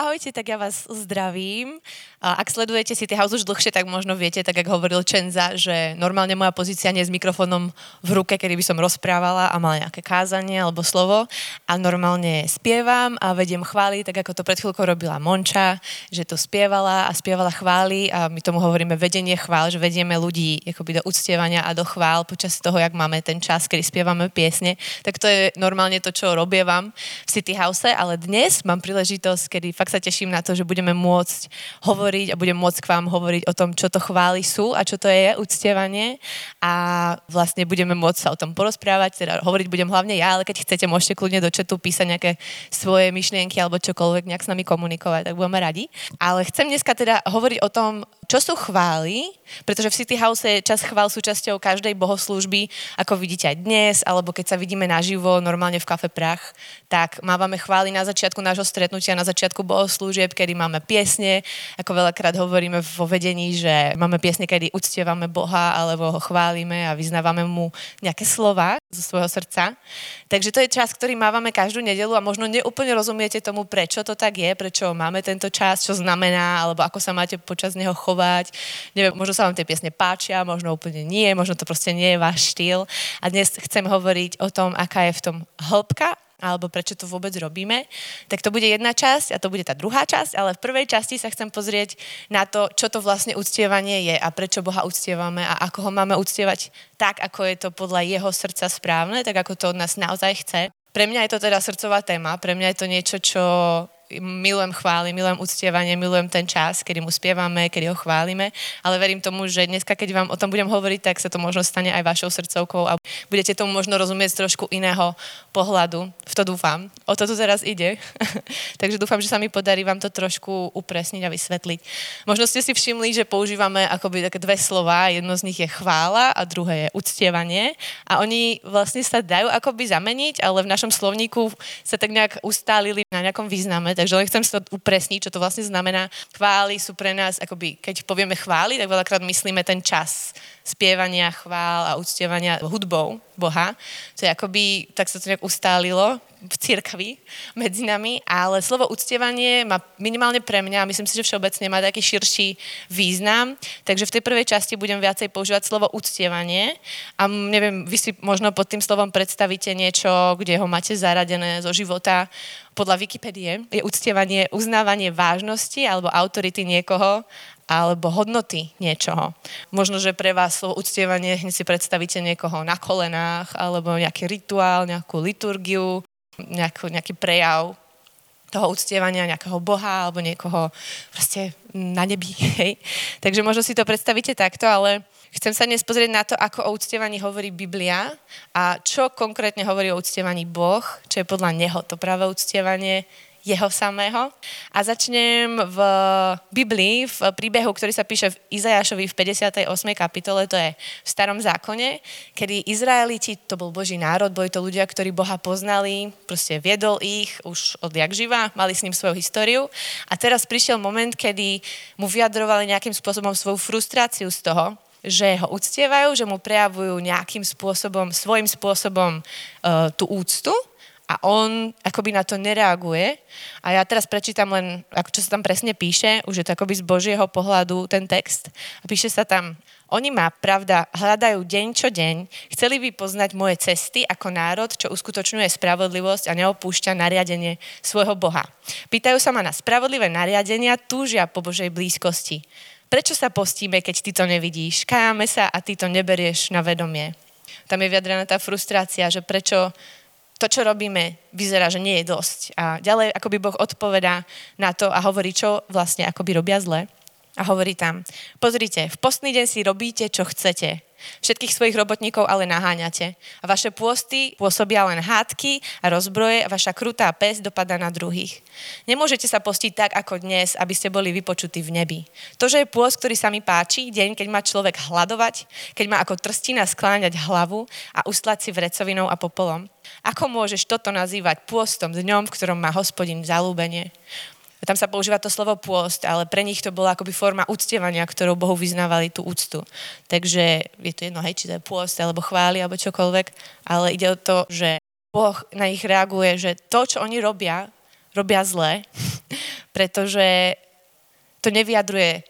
Ahojte, tak ja vás zdravím. Ak sledujete City House už dlhšie, tak možno viete, tak ako hovoril Čenza, že normálne moja pozícia nie je s mikrofónom v ruke, kedy by som rozprávala a mala nejaké kázanie alebo slovo. A normálne spievam a vediem chvály, tak ako to pred chvíľkou robila Monča, že to spievala a spievala chvály a my tomu hovoríme vedenie chvál, že vedieme ľudí akoby do uctievania a do chvál počas toho, jak máme ten čas, kedy spievame piesne. Tak to je normálne to, čo robievam v City House, ale dnes mám príležitosť, kedy fakt sa teším na to, že budeme môcť hovoriť a budem môcť k vám hovoriť o tom, čo to chvály sú a čo to je uctievanie a vlastne budeme môcť sa o tom porozprávať, teda hovoriť budem hlavne ja, ale keď chcete, môžete kľudne do četu písať nejaké svoje myšlienky alebo čokoľvek nejak s nami komunikovať, tak budeme radi. Ale chcem dneska teda hovoriť o tom, čo sú chvály, pretože v City House je čas chvál súčasťou každej bohoslúžby, ako vidíte aj dnes, alebo keď sa vidíme naživo, normálne v kafe Prach, tak mávame chvály na začiatku nášho stretnutia, na začiatku bohoslúžieb, kedy máme piesne, ako veľakrát hovoríme vo vedení, že máme piesne, kedy uctievame Boha, alebo ho chválime a vyznávame mu nejaké slova zo svojho srdca. Takže to je čas, ktorý mávame každú nedelu a možno neúplne rozumiete tomu, prečo to tak je, prečo máme tento čas, čo znamená, alebo ako sa máte počas neho chovať. Neviem, možno sa vám tie piesne páčia, možno úplne nie, možno to proste nie je váš štýl. A dnes chcem hovoriť o tom, aká je v tom hĺbka alebo prečo to vôbec robíme, tak to bude jedna časť a to bude tá druhá časť, ale v prvej časti sa chcem pozrieť na to, čo to vlastne uctievanie je a prečo Boha uctievame a ako ho máme uctievať tak, ako je to podľa jeho srdca správne, tak ako to od nás naozaj chce. Pre mňa je to teda srdcová téma, pre mňa je to niečo, čo milujem chvály, milujem uctievanie, milujem ten čas, kedy mu spievame, kedy ho chválime, ale verím tomu, že dneska, keď vám o tom budem hovoriť, tak sa to možno stane aj vašou srdcovkou a budete tomu možno rozumieť z trošku iného pohľadu. V to dúfam. O to tu teraz ide. Takže dúfam, že sa mi podarí vám to trošku upresniť a vysvetliť. Možno ste si všimli, že používame akoby také dve slova. Jedno z nich je chvála a druhé je uctievanie. A oni vlastne sa dajú akoby zameniť, ale v našom slovníku sa tak nejak ustálili na nejakom význame takže len chcem to upresniť, čo to vlastne znamená. Chvály sú pre nás, akoby, keď povieme chvály, tak veľakrát myslíme ten čas spievania chvál a uctievania hudbou Boha. To je akoby, tak sa to nejak ustálilo v cirkvi medzi nami, ale slovo uctievanie má minimálne pre mňa, a myslím si, že všeobecne má taký širší význam, takže v tej prvej časti budem viacej používať slovo uctievanie a neviem, vy si možno pod tým slovom predstavíte niečo, kde ho máte zaradené zo života podľa Wikipédie. Je uctievanie uznávanie vážnosti alebo autority niekoho alebo hodnoty niečoho. Možno, že pre vás slovo uctievanie, hneď si predstavíte niekoho na kolenách, alebo nejaký rituál, nejakú liturgiu, nejaký, nejaký prejav toho uctievania nejakého boha alebo niekoho proste na nebi. Hej. Takže možno si to predstavíte takto, ale chcem sa dnes pozrieť na to, ako o uctievaní hovorí Biblia a čo konkrétne hovorí o uctievaní Boh, čo je podľa Neho to práve uctievanie, jeho samého. A začnem v Biblii, v príbehu, ktorý sa píše v Izajašovi v 58. kapitole, to je v starom zákone, kedy Izraeliti, to bol Boží národ, boli to ľudia, ktorí Boha poznali, proste viedol ich už odjak živa, mali s ním svoju históriu. A teraz prišiel moment, kedy mu vyjadrovali nejakým spôsobom svoju frustráciu z toho, že ho uctievajú, že mu prejavujú nejakým spôsobom, svojim spôsobom uh, tú úctu a on akoby na to nereaguje. A ja teraz prečítam len, čo sa tam presne píše, už je to akoby z Božieho pohľadu ten text. A píše sa tam, oni ma, pravda, hľadajú deň čo deň, chceli by poznať moje cesty ako národ, čo uskutočňuje spravodlivosť a neopúšťa nariadenie svojho Boha. Pýtajú sa ma na spravodlivé nariadenia, túžia po Božej blízkosti. Prečo sa postíme, keď ty to nevidíš? Kájame sa a ty to neberieš na vedomie. Tam je vyjadrená tá frustrácia, že prečo to, čo robíme, vyzerá, že nie je dosť. A ďalej akoby Boh odpovedá na to a hovorí, čo vlastne akoby robia zle. A hovorí tam, pozrite, v postný deň si robíte, čo chcete. Všetkých svojich robotníkov ale naháňate. A vaše pôsty pôsobia len hádky a rozbroje a vaša krutá pes dopadá na druhých. Nemôžete sa postiť tak, ako dnes, aby ste boli vypočutí v nebi. To, že je pôst, ktorý sa mi páči, deň, keď má človek hľadovať, keď má ako trstina skláňať hlavu a ustlať si vrecovinou a popolom. Ako môžeš toto nazývať pôstom, dňom, v ktorom má hospodin zalúbenie? Tam sa používa to slovo pôst, ale pre nich to bola akoby forma uctievania, ktorou Bohu vyznávali tú úctu. Takže je to jedno, hej, či to je pôst, alebo chváli, alebo čokoľvek, ale ide o to, že Boh na nich reaguje, že to, čo oni robia, robia zle, pretože to nevyjadruje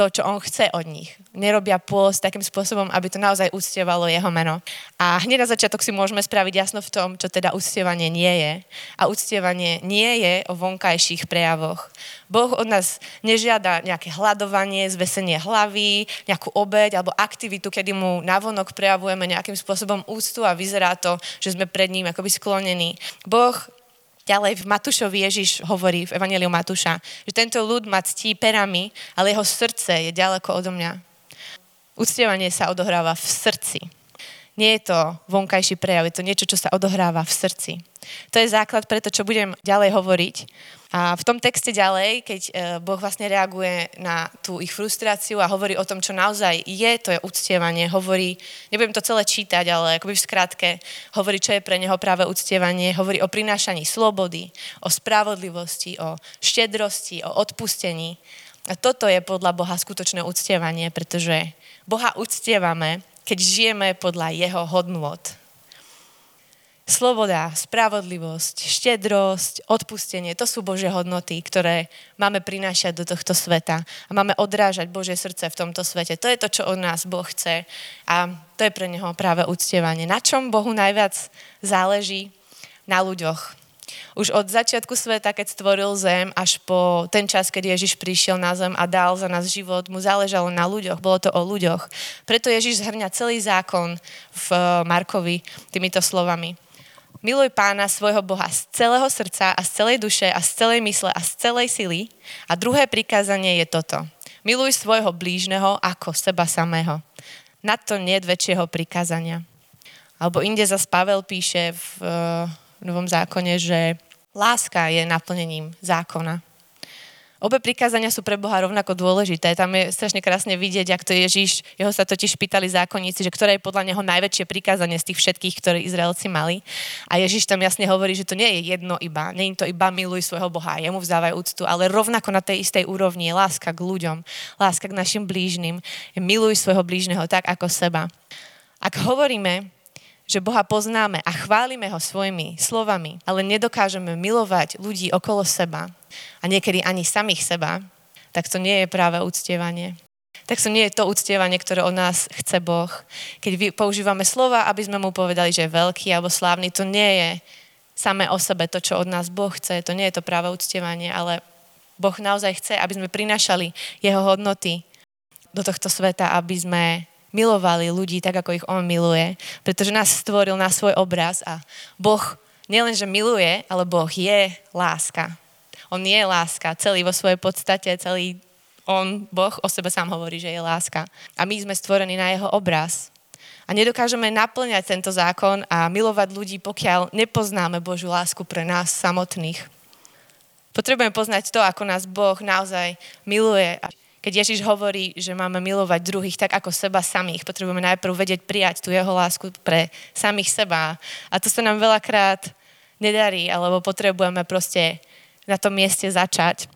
to, čo on chce od nich. Nerobia pôst takým spôsobom, aby to naozaj uctievalo jeho meno. A hneď na začiatok si môžeme spraviť jasno v tom, čo teda uctievanie nie je. A uctievanie nie je o vonkajších prejavoch. Boh od nás nežiada nejaké hľadovanie, zvesenie hlavy, nejakú obeď alebo aktivitu, kedy mu navonok prejavujeme nejakým spôsobom úctu a vyzerá to, že sme pred ním akoby sklonení. Boh Ďalej v Matúšovi Ježiš hovorí v Evangeliu Matúša, že tento ľud ma ctí perami, ale jeho srdce je ďaleko odo mňa. Uctievanie sa odohráva v srdci. Nie je to vonkajší prejav, je to niečo, čo sa odohráva v srdci. To je základ pre to, čo budem ďalej hovoriť. A v tom texte ďalej, keď e, Boh vlastne reaguje na tú ich frustráciu a hovorí o tom, čo naozaj je, to je uctievanie, hovorí, nebudem to celé čítať, ale akoby v skratke, hovorí, čo je pre neho práve uctievanie, hovorí o prinášaní slobody, o spravodlivosti, o štedrosti, o odpustení. A toto je podľa Boha skutočné uctievanie, pretože Boha uctievame, keď žijeme podľa jeho hodnôt sloboda, spravodlivosť, štedrosť, odpustenie, to sú Božie hodnoty, ktoré máme prinášať do tohto sveta a máme odrážať Božie srdce v tomto svete. To je to, čo od nás Boh chce a to je pre Neho práve uctievanie. Na čom Bohu najviac záleží? Na ľuďoch. Už od začiatku sveta, keď stvoril zem, až po ten čas, keď Ježiš prišiel na zem a dal za nás život, mu záležalo na ľuďoch, bolo to o ľuďoch. Preto Ježiš zhrňa celý zákon v Markovi týmito slovami. Miluj pána svojho Boha z celého srdca a z celej duše a z celej mysle a z celej sily. A druhé prikázanie je toto. Miluj svojho blížneho ako seba samého. Na to nie väčšieho prikázania. Alebo inde za Pavel píše v, v Novom zákone, že láska je naplnením zákona. Obe prikázania sú pre Boha rovnako dôležité. Tam je strašne krásne vidieť, ak to Ježiš, jeho sa totiž pýtali zákonníci, že ktoré je podľa neho najväčšie prikázanie z tých všetkých, ktoré Izraelci mali. A Ježiš tam jasne hovorí, že to nie je jedno iba, nie je to iba miluj svojho Boha, jemu vzdávaj úctu, ale rovnako na tej istej úrovni je láska k ľuďom, láska k našim blížnym, miluj svojho blížneho tak ako seba. Ak hovoríme, že Boha poznáme a chválime ho svojimi slovami, ale nedokážeme milovať ľudí okolo seba a niekedy ani samých seba, tak to nie je práve uctievanie. Tak to nie je to uctievanie, ktoré od nás chce Boh. Keď používame slova, aby sme mu povedali, že je veľký alebo slávny, to nie je samé o sebe to, čo od nás Boh chce. To nie je to práve uctievanie, ale Boh naozaj chce, aby sme prinášali jeho hodnoty do tohto sveta, aby sme milovali ľudí tak, ako ich On miluje, pretože nás stvoril na svoj obraz a Boh nielenže miluje, ale Boh je láska. On je láska, celý vo svojej podstate, celý on, Boh o sebe sám hovorí, že je láska. A my sme stvorení na jeho obraz. A nedokážeme naplňať tento zákon a milovať ľudí, pokiaľ nepoznáme Božiu lásku pre nás samotných. Potrebujeme poznať to, ako nás Boh naozaj miluje keď Ježiš hovorí, že máme milovať druhých tak ako seba samých, potrebujeme najprv vedieť prijať tú jeho lásku pre samých seba. A to sa nám veľakrát nedarí, alebo potrebujeme proste na tom mieste začať.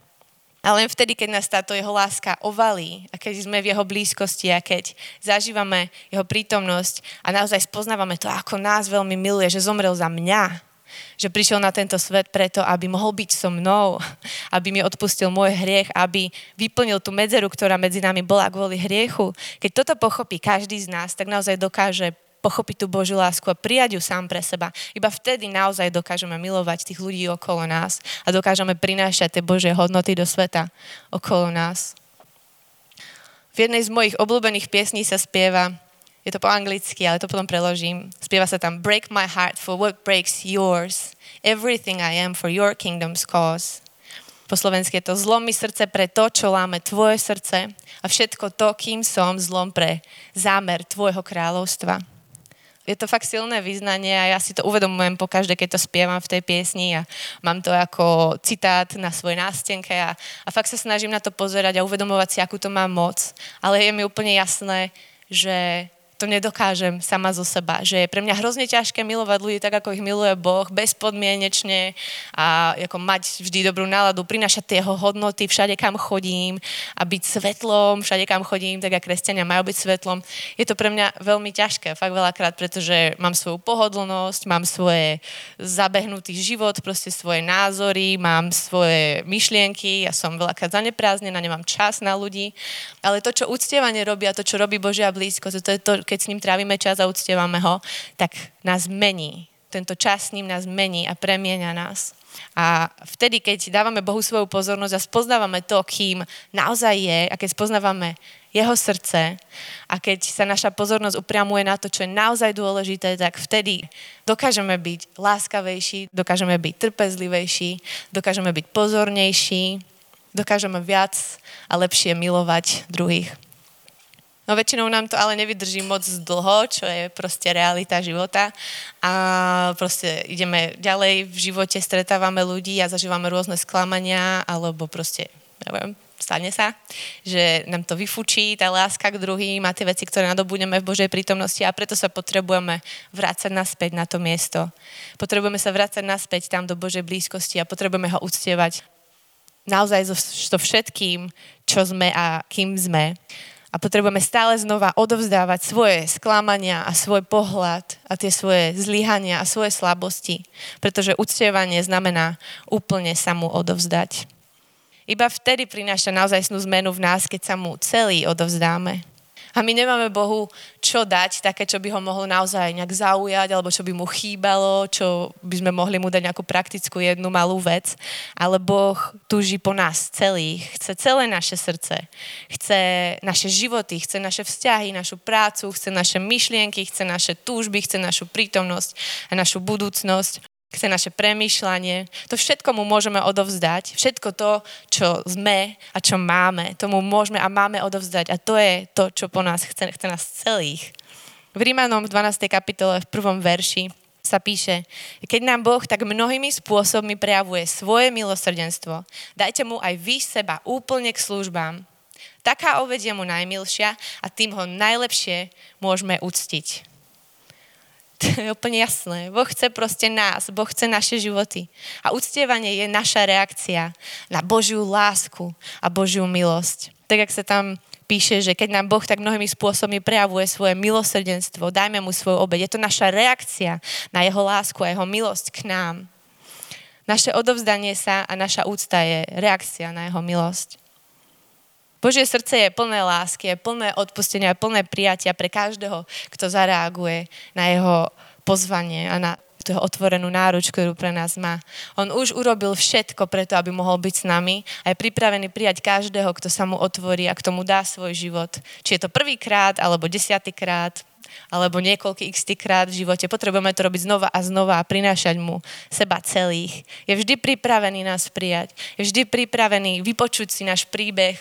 Ale len vtedy, keď nás táto jeho láska ovalí a keď sme v jeho blízkosti a keď zažívame jeho prítomnosť a naozaj spoznávame to, ako nás veľmi miluje, že zomrel za mňa, že prišiel na tento svet preto, aby mohol byť so mnou, aby mi odpustil môj hriech, aby vyplnil tú medzeru, ktorá medzi nami bola kvôli hriechu. Keď toto pochopí každý z nás, tak naozaj dokáže pochopiť tú Božiu lásku a prijať ju sám pre seba. Iba vtedy naozaj dokážeme milovať tých ľudí okolo nás a dokážeme prinášať tie Božie hodnoty do sveta okolo nás. V jednej z mojich obľúbených piesní sa spieva je to po anglicky, ale to potom preložím. Spieva sa tam Break my heart for what breaks yours. Everything I am for your kingdom's cause. Po slovensky je to zlom mi srdce pre to, čo láme tvoje srdce a všetko to, kým som, zlom pre zámer tvojho kráľovstva. Je to fakt silné význanie a ja si to uvedomujem po každé, keď to spievam v tej piesni a mám to ako citát na svojej nástenke a, a fakt sa snažím na to pozerať a uvedomovať si, akú to má moc. Ale je mi úplne jasné, že to to nedokážem sama zo seba. Že je pre mňa hrozne ťažké milovať ľudí tak, ako ich miluje Boh, bezpodmienečne a ako mať vždy dobrú náladu, prinašať tie jeho hodnoty všade, kam chodím a byť svetlom všade, kam chodím, tak a kresťania majú byť svetlom. Je to pre mňa veľmi ťažké, fakt veľakrát, pretože mám svoju pohodlnosť, mám svoje zabehnutý život, proste svoje názory, mám svoje myšlienky, ja som veľakrát zaneprázdnená, nemám čas na ľudí, ale to, čo uctievanie robí a to, čo robí Božia blízko, to je to, keď s ním trávime čas a uctievame ho, tak nás mení. Tento čas s ním nás mení a premieňa nás. A vtedy, keď dávame Bohu svoju pozornosť a spoznávame to, kým naozaj je, a keď spoznávame jeho srdce a keď sa naša pozornosť upriamuje na to, čo je naozaj dôležité, tak vtedy dokážeme byť láskavejší, dokážeme byť trpezlivejší, dokážeme byť pozornejší, dokážeme viac a lepšie milovať druhých. No väčšinou nám to ale nevydrží moc dlho, čo je proste realita života. A proste ideme ďalej v živote, stretávame ľudí a zažívame rôzne sklamania, alebo proste, neviem, stane sa, že nám to vyfučí, tá láska k druhým a tie veci, ktoré nadobudeme v Božej prítomnosti a preto sa potrebujeme vrácať naspäť na to miesto. Potrebujeme sa vrácať naspäť tam do Božej blízkosti a potrebujeme ho uctievať naozaj so, so všetkým, čo sme a kým sme a potrebujeme stále znova odovzdávať svoje sklamania a svoj pohľad a tie svoje zlyhania a svoje slabosti, pretože uctievanie znamená úplne sa mu odovzdať. Iba vtedy prináša naozaj zmenu v nás, keď sa mu celý odovzdáme. A my nemáme Bohu čo dať, také, čo by ho mohlo naozaj nejak zaujať, alebo čo by mu chýbalo, čo by sme mohli mu dať nejakú praktickú jednu malú vec. Ale Boh túži po nás celých. Chce celé naše srdce. Chce naše životy, chce naše vzťahy, našu prácu, chce naše myšlienky, chce naše túžby, chce našu prítomnosť a našu budúcnosť chce naše premýšľanie. To všetko mu môžeme odovzdať. Všetko to, čo sme a čo máme, tomu môžeme a máme odovzdať. A to je to, čo po nás chce, chce nás celých. V Rímanom v 12. kapitole v prvom verši sa píše, keď nám Boh tak mnohými spôsobmi prejavuje svoje milosrdenstvo, dajte mu aj vy seba úplne k službám. Taká oveď je mu najmilšia a tým ho najlepšie môžeme uctiť. Je úplne jasné. Boh chce proste nás, Boh chce naše životy. A uctievanie je naša reakcia na Božiu lásku a Božiu milosť. Tak, ak sa tam píše, že keď nám Boh tak mnohými spôsobmi prejavuje svoje milosrdenstvo, dajme mu svoju obed. Je to naša reakcia na jeho lásku a jeho milosť k nám. Naše odovzdanie sa a naša úcta je reakcia na jeho milosť. Božie srdce je plné lásky, je plné odpustenia, je plné prijatia pre každého, kto zareaguje na jeho pozvanie a na tú otvorenú náruč, ktorú pre nás má. On už urobil všetko preto, aby mohol byť s nami a je pripravený prijať každého, kto sa mu otvorí a k tomu dá svoj život. Či je to prvýkrát, alebo desiatýkrát, alebo niekoľký x krát v živote. Potrebujeme to robiť znova a znova a prinášať mu seba celých. Je vždy pripravený nás prijať. Je vždy pripravený vypočuť si náš príbeh,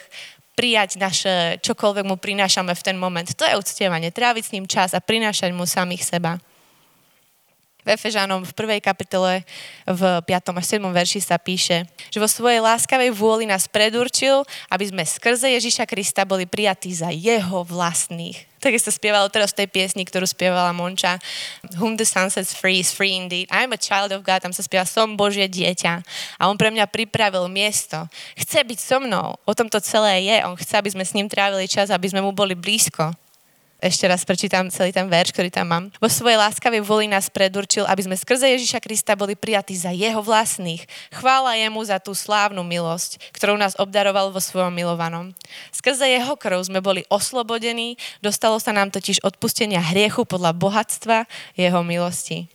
prijať naše, čokoľvek mu prinášame v ten moment. To je uctievanie, tráviť s ním čas a prinášať mu samých seba. V Efežanom v prvej kapitole v 5. až 7. verši sa píše, že vo svojej láskavej vôli nás predurčil, aby sme skrze Ježiša Krista boli prijatí za jeho vlastných. Tak sa spievalo teraz v tej piesni, ktorú spievala Monča. Whom the sun sets free is free indeed. I'm a child of God. Tam sa spieva Som Božie dieťa. A on pre mňa pripravil miesto. Chce byť so mnou. O tom to celé je. On chce, aby sme s ním trávili čas, aby sme mu boli blízko ešte raz prečítam celý ten verš, ktorý tam mám. Vo svojej láskavej voli nás predurčil, aby sme skrze Ježiša Krista boli prijatí za jeho vlastných. Chvála jemu za tú slávnu milosť, ktorou nás obdaroval vo svojom milovanom. Skrze jeho krv sme boli oslobodení, dostalo sa nám totiž odpustenia hriechu podľa bohatstva jeho milosti.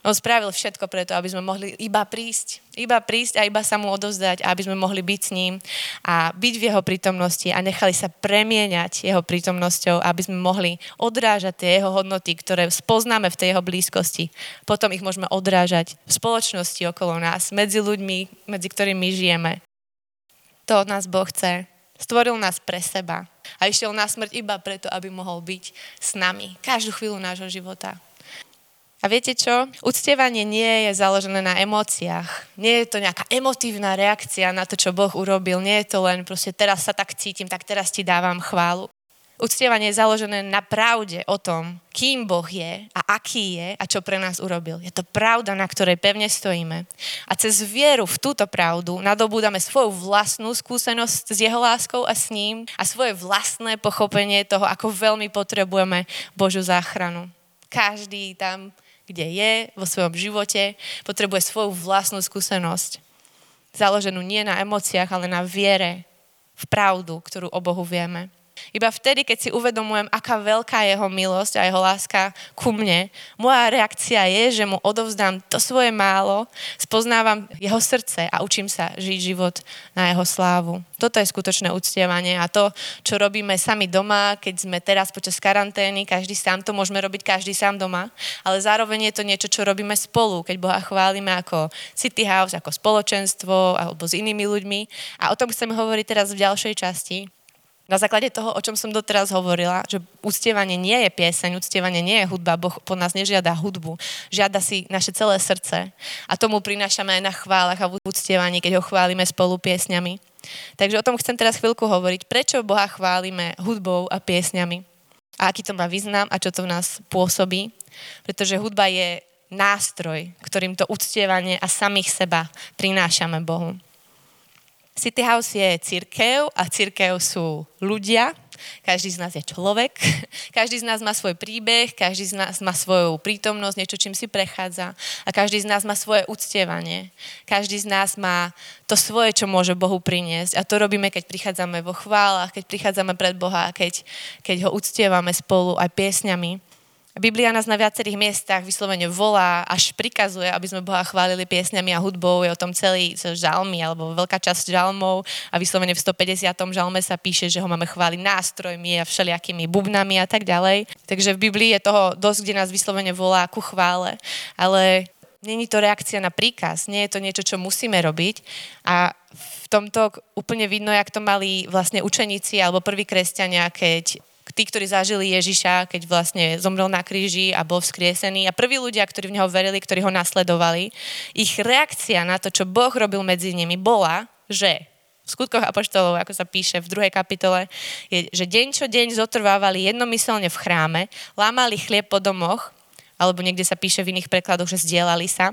On spravil všetko preto, aby sme mohli iba prísť. Iba prísť a iba sa mu odovzdať, aby sme mohli byť s ním a byť v jeho prítomnosti a nechali sa premieňať jeho prítomnosťou, aby sme mohli odrážať tie jeho hodnoty, ktoré spoznáme v tej jeho blízkosti. Potom ich môžeme odrážať v spoločnosti okolo nás, medzi ľuďmi, medzi ktorými žijeme. To od nás Boh chce. Stvoril nás pre seba a išiel na smrť iba preto, aby mohol byť s nami každú chvíľu nášho života. A viete čo? Uctievanie nie je založené na emóciách. Nie je to nejaká emotívna reakcia na to, čo Boh urobil. Nie je to len proste teraz sa tak cítim, tak teraz ti dávam chválu. Uctievanie je založené na pravde o tom, kým Boh je a aký je a čo pre nás urobil. Je to pravda, na ktorej pevne stojíme. A cez vieru v túto pravdu nadobúdame svoju vlastnú skúsenosť s jeho láskou a s ním a svoje vlastné pochopenie toho, ako veľmi potrebujeme Božiu záchranu. Každý tam, kde je vo svojom živote, potrebuje svoju vlastnú skúsenosť. Založenú nie na emóciách, ale na viere v pravdu, ktorú o Bohu vieme. Iba vtedy, keď si uvedomujem, aká veľká je jeho milosť a jeho láska ku mne, moja reakcia je, že mu odovzdám to svoje málo, spoznávam jeho srdce a učím sa žiť život na jeho slávu. Toto je skutočné uctievanie a to, čo robíme sami doma, keď sme teraz počas karantény, každý sám to môžeme robiť každý sám doma, ale zároveň je to niečo, čo robíme spolu, keď Boha chválime ako City House, ako spoločenstvo alebo s inými ľuďmi. A o tom chcem hovoriť teraz v ďalšej časti na základe toho, o čom som doteraz hovorila, že uctievanie nie je pieseň, uctievanie nie je hudba, Boh po nás nežiada hudbu, žiada si naše celé srdce. A tomu prinášame aj na chválach a v uctievaní, keď ho chválime spolu piesňami. Takže o tom chcem teraz chvíľku hovoriť, prečo Boha chválime hudbou a piesňami? A aký to má význam a čo to v nás pôsobí, pretože hudba je nástroj, ktorým to uctievanie a samých seba prinášame Bohu. City House je církev a církev sú ľudia. Každý z nás je človek, každý z nás má svoj príbeh, každý z nás má svoju prítomnosť, niečo, čím si prechádza a každý z nás má svoje uctievanie. Každý z nás má to svoje, čo môže Bohu priniesť a to robíme, keď prichádzame vo chválach, keď prichádzame pred Boha, keď, keď ho uctievame spolu aj piesňami. Biblia nás na viacerých miestach vyslovene volá, až prikazuje, aby sme Boha chválili piesňami a hudbou. Je o tom celý žalmy, alebo veľká časť žalmov a vyslovene v 150. žalme sa píše, že ho máme chváliť nástrojmi a všelijakými bubnami a tak ďalej. Takže v Biblii je toho dosť, kde nás vyslovene volá ku chvále. Ale není to reakcia na príkaz, nie je to niečo, čo musíme robiť. A v tomto úplne vidno, jak to mali vlastne učeníci alebo prví kresťania, keď tí, ktorí zažili Ježiša, keď vlastne zomrel na kríži a bol vzkriesený a prví ľudia, ktorí v neho verili, ktorí ho nasledovali, ich reakcia na to, čo Boh robil medzi nimi, bola, že v skutkoch apoštolov, ako sa píše v druhej kapitole, je, že deň čo deň zotrvávali jednomyselne v chráme, lámali chlieb po domoch, alebo niekde sa píše v iných prekladoch, že zdieľali sa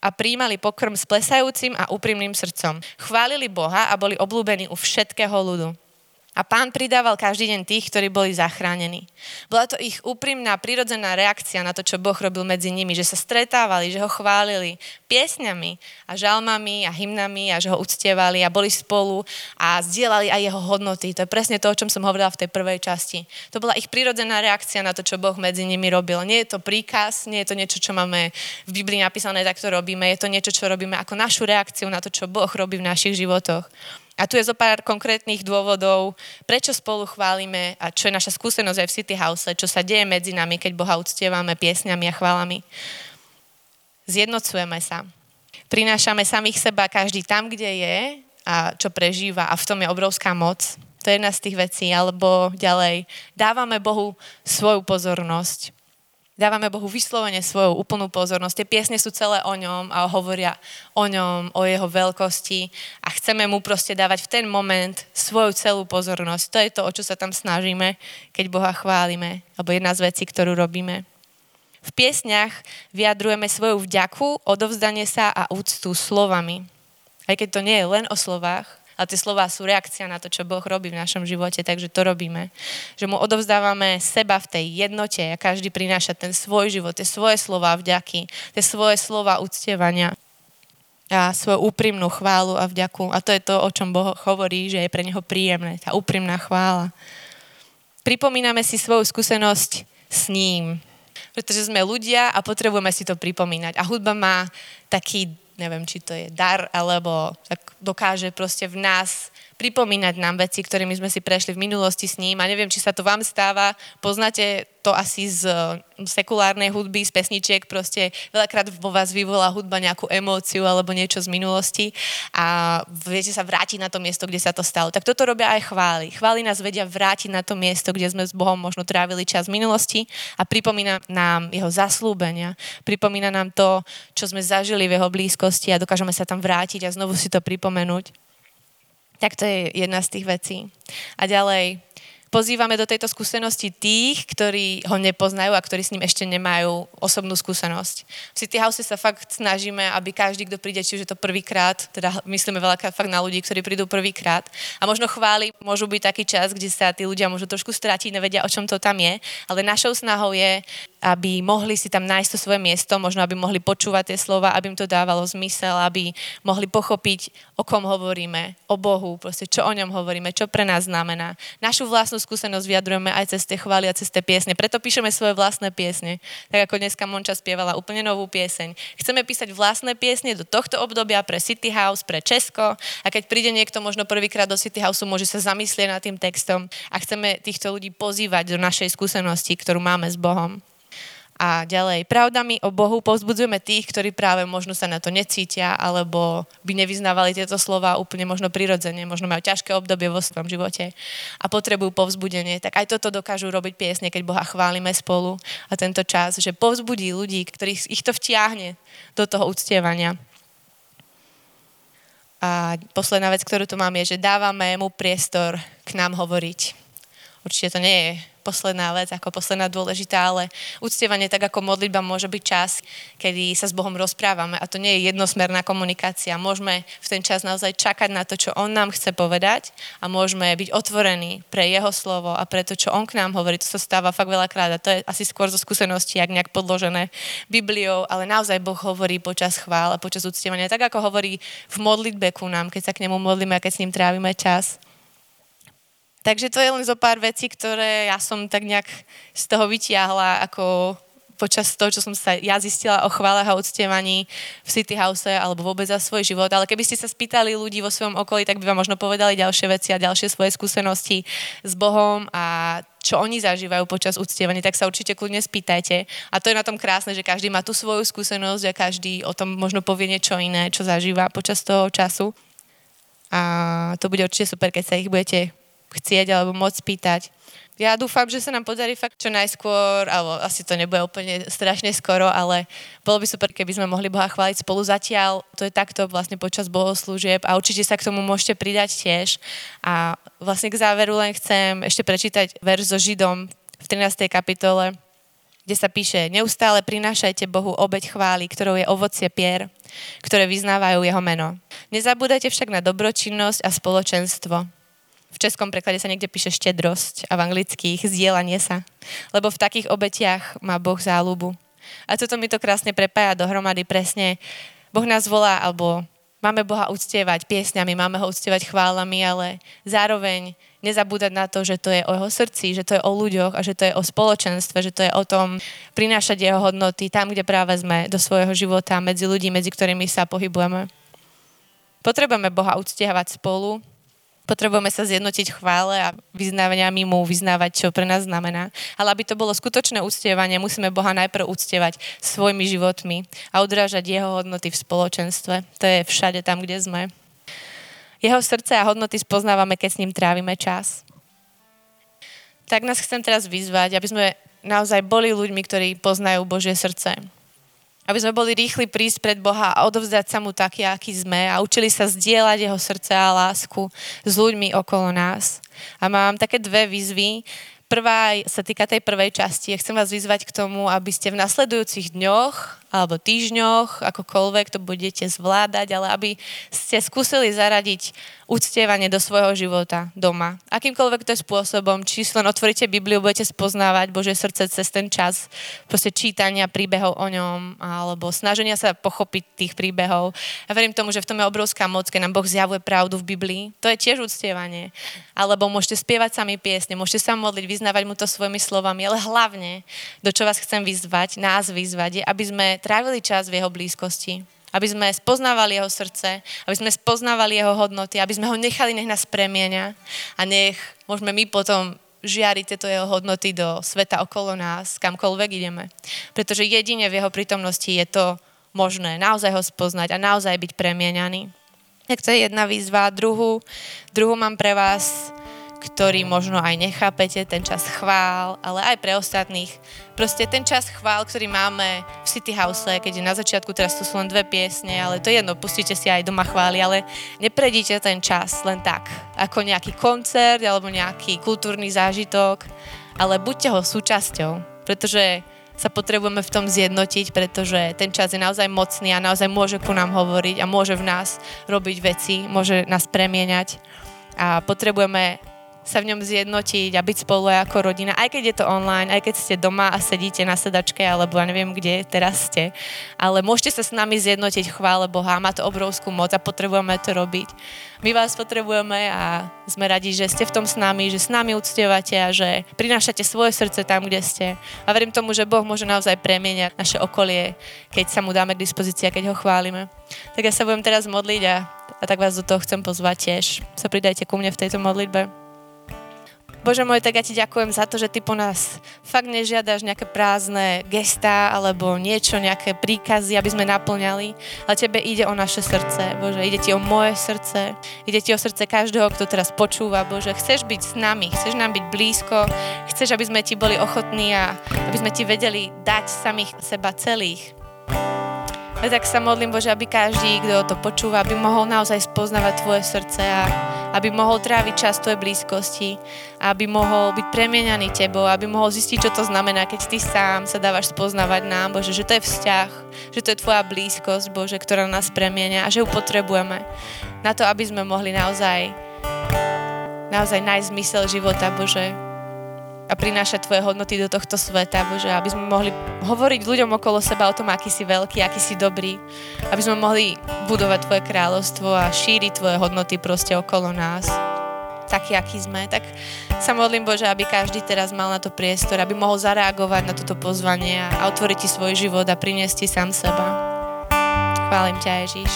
a príjmali pokrm s plesajúcim a úprimným srdcom. Chválili Boha a boli oblúbení u všetkého ľudu. A pán pridával každý deň tých, ktorí boli zachránení. Bola to ich úprimná, prirodzená reakcia na to, čo Boh robil medzi nimi, že sa stretávali, že ho chválili piesňami a žalmami a hymnami a že ho uctievali a boli spolu a zdieľali aj jeho hodnoty. To je presne to, o čom som hovorila v tej prvej časti. To bola ich prirodzená reakcia na to, čo Boh medzi nimi robil. Nie je to príkaz, nie je to niečo, čo máme v Biblii napísané, tak to robíme. Je to niečo, čo robíme ako našu reakciu na to, čo Boh robí v našich životoch. A tu je zo pár konkrétnych dôvodov, prečo spolu chválime a čo je naša skúsenosť aj v City House, čo sa deje medzi nami, keď Boha uctievame piesňami a chválami. Zjednocujeme sa. Prinášame samých seba každý tam, kde je a čo prežíva a v tom je obrovská moc. To je jedna z tých vecí. Alebo ďalej, dávame Bohu svoju pozornosť dávame Bohu vyslovene svoju úplnú pozornosť. Tie piesne sú celé o ňom a hovoria o ňom, o jeho veľkosti a chceme mu proste dávať v ten moment svoju celú pozornosť. To je to, o čo sa tam snažíme, keď Boha chválime, alebo jedna z vecí, ktorú robíme. V piesňach vyjadrujeme svoju vďaku, odovzdanie sa a úctu slovami. Aj keď to nie je len o slovách, a tie slova sú reakcia na to, čo Boh robí v našom živote, takže to robíme. Že mu odovzdávame seba v tej jednote a každý prináša ten svoj život, tie svoje slova vďaky, tie svoje slova uctievania a svoju úprimnú chválu a vďaku. A to je to, o čom Boh hovorí, že je pre neho príjemné, tá úprimná chvála. Pripomíname si svoju skúsenosť s ním, pretože sme ľudia a potrebujeme si to pripomínať. A hudba má taký neviem, či to je dar, alebo tak dokáže proste v nás pripomínať nám veci, ktorými sme si prešli v minulosti s ním a neviem, či sa to vám stáva. Poznáte to asi z sekulárnej hudby, z pesničiek, proste veľakrát vo vás vyvolá hudba nejakú emóciu alebo niečo z minulosti a viete sa vrátiť na to miesto, kde sa to stalo. Tak toto robia aj chvály. Chvály nás vedia vrátiť na to miesto, kde sme s Bohom možno trávili čas v minulosti a pripomína nám jeho zaslúbenia, pripomína nám to, čo sme zažili v jeho blízkosti a dokážeme sa tam vrátiť a znovu si to pripomenúť. Tak to je jedna z tých vecí. A ďalej, pozývame do tejto skúsenosti tých, ktorí ho nepoznajú a ktorí s ním ešte nemajú osobnú skúsenosť. V City House sa fakt snažíme, aby každý, kto príde, či už je to prvýkrát, teda myslíme veľakrát fakt na ľudí, ktorí prídu prvýkrát. A možno chváli môžu byť taký čas, kde sa tí ľudia môžu trošku stratiť, nevedia, o čom to tam je, ale našou snahou je, aby mohli si tam nájsť to svoje miesto, možno aby mohli počúvať tie slova, aby im to dávalo zmysel, aby mohli pochopiť, o kom hovoríme, o Bohu, proste čo o ňom hovoríme, čo pre nás znamená. Našu vlastnú skúsenosť vyjadrujeme aj cez tie chvály a cez tie piesne. Preto píšeme svoje vlastné piesne. Tak ako dneska Monča spievala úplne novú pieseň. Chceme písať vlastné piesne do tohto obdobia pre City House, pre Česko a keď príde niekto možno prvýkrát do City House, môže sa zamyslieť nad tým textom a chceme týchto ľudí pozývať do našej skúsenosti, ktorú máme s Bohom. A ďalej, pravdami o Bohu povzbudzujeme tých, ktorí práve možno sa na to necítia, alebo by nevyznávali tieto slova úplne možno prirodzene, možno majú ťažké obdobie vo svojom živote a potrebujú povzbudenie. Tak aj toto dokážu robiť piesne, keď Boha chválime spolu a tento čas, že povzbudí ľudí, ktorých ich to vtiahne do toho uctievania. A posledná vec, ktorú tu mám, je, že dávame mu priestor k nám hovoriť. Určite to nie je posledná vec, ako posledná dôležitá, ale uctievanie tak ako modlitba môže byť čas, kedy sa s Bohom rozprávame a to nie je jednosmerná komunikácia. Môžeme v ten čas naozaj čakať na to, čo On nám chce povedať a môžeme byť otvorení pre Jeho slovo a pre to, čo On k nám hovorí. To sa stáva fakt veľakrát a to je asi skôr zo skúsenosti, ak nejak podložené Bibliou, ale naozaj Boh hovorí počas chvál a počas uctievania, tak ako hovorí v modlitbe ku nám, keď sa k nemu modlíme a keď s ním trávime čas. Takže to je len zo pár vecí, ktoré ja som tak nejak z toho vytiahla ako počas toho, čo som sa ja zistila o chválach a uctievaní v City House alebo vôbec za svoj život. Ale keby ste sa spýtali ľudí vo svojom okolí, tak by vám možno povedali ďalšie veci a ďalšie svoje skúsenosti s Bohom a čo oni zažívajú počas uctievania, tak sa určite kľudne spýtajte. A to je na tom krásne, že každý má tú svoju skúsenosť a každý o tom možno povie niečo iné, čo zažíva počas toho času. A to bude určite super, keď sa ich budete chcieť alebo môcť pýtať. Ja dúfam, že sa nám podarí fakt čo najskôr, alebo asi to nebude úplne strašne skoro, ale bolo by super, keby sme mohli Boha chváliť spolu zatiaľ. To je takto vlastne počas bohoslúžieb a určite sa k tomu môžete pridať tiež. A vlastne k záveru len chcem ešte prečítať verš so Židom v 13. kapitole, kde sa píše, neustále prinášajte Bohu obeď chvály, ktorou je ovocie pier, ktoré vyznávajú jeho meno. Nezabúdajte však na dobročinnosť a spoločenstvo v českom preklade sa niekde píše štedrosť a v anglických zdieľanie sa. Lebo v takých obetiach má Boh záľubu. A toto mi to krásne prepája dohromady presne. Boh nás volá, alebo máme Boha uctievať piesňami, máme ho uctievať chválami, ale zároveň nezabúdať na to, že to je o jeho srdci, že to je o ľuďoch a že to je o spoločenstve, že to je o tom prinášať jeho hodnoty tam, kde práve sme do svojho života, medzi ľudí, medzi ktorými sa pohybujeme. Potrebujeme Boha uctievať spolu, Potrebujeme sa zjednotiť chvále a vyznávaniami mu vyznávať, čo pre nás znamená. Ale aby to bolo skutočné uctievanie, musíme Boha najprv uctievať svojimi životmi a odrážať jeho hodnoty v spoločenstve. To je všade tam, kde sme. Jeho srdce a hodnoty spoznávame, keď s ním trávime čas. Tak nás chcem teraz vyzvať, aby sme naozaj boli ľuďmi, ktorí poznajú Božie srdce aby sme boli rýchli prísť pred Boha a odovzdať sa mu taký, aký sme a učili sa zdieľať jeho srdce a lásku s ľuďmi okolo nás. A mám také dve výzvy. Prvá sa týka tej prvej časti. Ja chcem vás vyzvať k tomu, aby ste v nasledujúcich dňoch alebo týždňoch, akokoľvek to budete zvládať, ale aby ste skúsili zaradiť uctievanie do svojho života doma. Akýmkoľvek to je spôsobom, či len otvoríte Bibliu, budete spoznávať Božie srdce cez ten čas proste čítania príbehov o ňom alebo snaženia sa pochopiť tých príbehov. Ja verím tomu, že v tom je obrovská moc, keď nám Boh zjavuje pravdu v Biblii. To je tiež uctievanie. Alebo môžete spievať sami piesne, môžete sa modliť, vyznávať mu to svojimi slovami, ale hlavne, do čo vás chcem vyzvať, nás vyzvať, je, aby sme trávili čas v jeho blízkosti. Aby sme spoznávali jeho srdce, aby sme spoznávali jeho hodnoty, aby sme ho nechali, nech nás premienia a nech môžeme my potom žiariť tieto jeho hodnoty do sveta okolo nás, kamkoľvek ideme. Pretože jedine v jeho prítomnosti je to možné, naozaj ho spoznať a naozaj byť premieňaný. Tak to je jedna výzva. Druhú, druhú mám pre vás ktorý možno aj nechápete, ten čas chvál, ale aj pre ostatných. Proste ten čas chvál, ktorý máme v City House, keď je na začiatku, teraz to sú len dve piesne, ale to je jedno, pustíte si aj doma chváli, ale nepredíte ten čas len tak, ako nejaký koncert alebo nejaký kultúrny zážitok, ale buďte ho súčasťou, pretože sa potrebujeme v tom zjednotiť, pretože ten čas je naozaj mocný a naozaj môže ku nám hovoriť a môže v nás robiť veci, môže nás premieňať a potrebujeme sa v ňom zjednotiť a byť spolu ako rodina, aj keď je to online, aj keď ste doma a sedíte na sedačke, alebo ja neviem, kde teraz ste. Ale môžete sa s nami zjednotiť, chvále Boha, má to obrovskú moc a potrebujeme to robiť. My vás potrebujeme a sme radi, že ste v tom s nami, že s nami uctievate a že prinášate svoje srdce tam, kde ste. A verím tomu, že Boh môže naozaj premieňať naše okolie, keď sa mu dáme k dispozícii a keď ho chválime. Tak ja sa budem teraz modliť a, a tak vás do toho chcem pozvať tiež. Sa pridajte ku mne v tejto modlitbe. Bože môj, tak ja ti ďakujem za to, že ty po nás fakt nežiadaš nejaké prázdne gestá alebo niečo, nejaké príkazy, aby sme naplňali, ale tebe ide o naše srdce, Bože, ide ti o moje srdce, ide ti o srdce každého, kto teraz počúva, Bože, chceš byť s nami, chceš nám byť blízko, chceš, aby sme ti boli ochotní a aby sme ti vedeli dať samých seba celých. A tak sa modlím, Bože, aby každý, kto to počúva, aby mohol naozaj spoznávať Tvoje srdce a aby mohol tráviť čas Tvojej blízkosti, aby mohol byť premieňaný Tebou, aby mohol zistiť, čo to znamená, keď Ty sám sa dávaš spoznávať nám, Bože, že to je vzťah, že to je Tvoja blízkosť, Bože, ktorá nás premieňa a že ju potrebujeme. Na to, aby sme mohli naozaj naozaj nájsť zmysel života, Bože, a prinášať Tvoje hodnoty do tohto sveta, Bože, aby sme mohli hovoriť ľuďom okolo seba o tom, aký si veľký, aký si dobrý, aby sme mohli budovať Tvoje kráľovstvo a šíriť Tvoje hodnoty proste okolo nás taký, aký sme, tak sa modlím Bože, aby každý teraz mal na to priestor, aby mohol zareagovať na toto pozvanie a otvoriť ti svoj život a priniesť ti sám seba. Chválim ťa, Ježíš.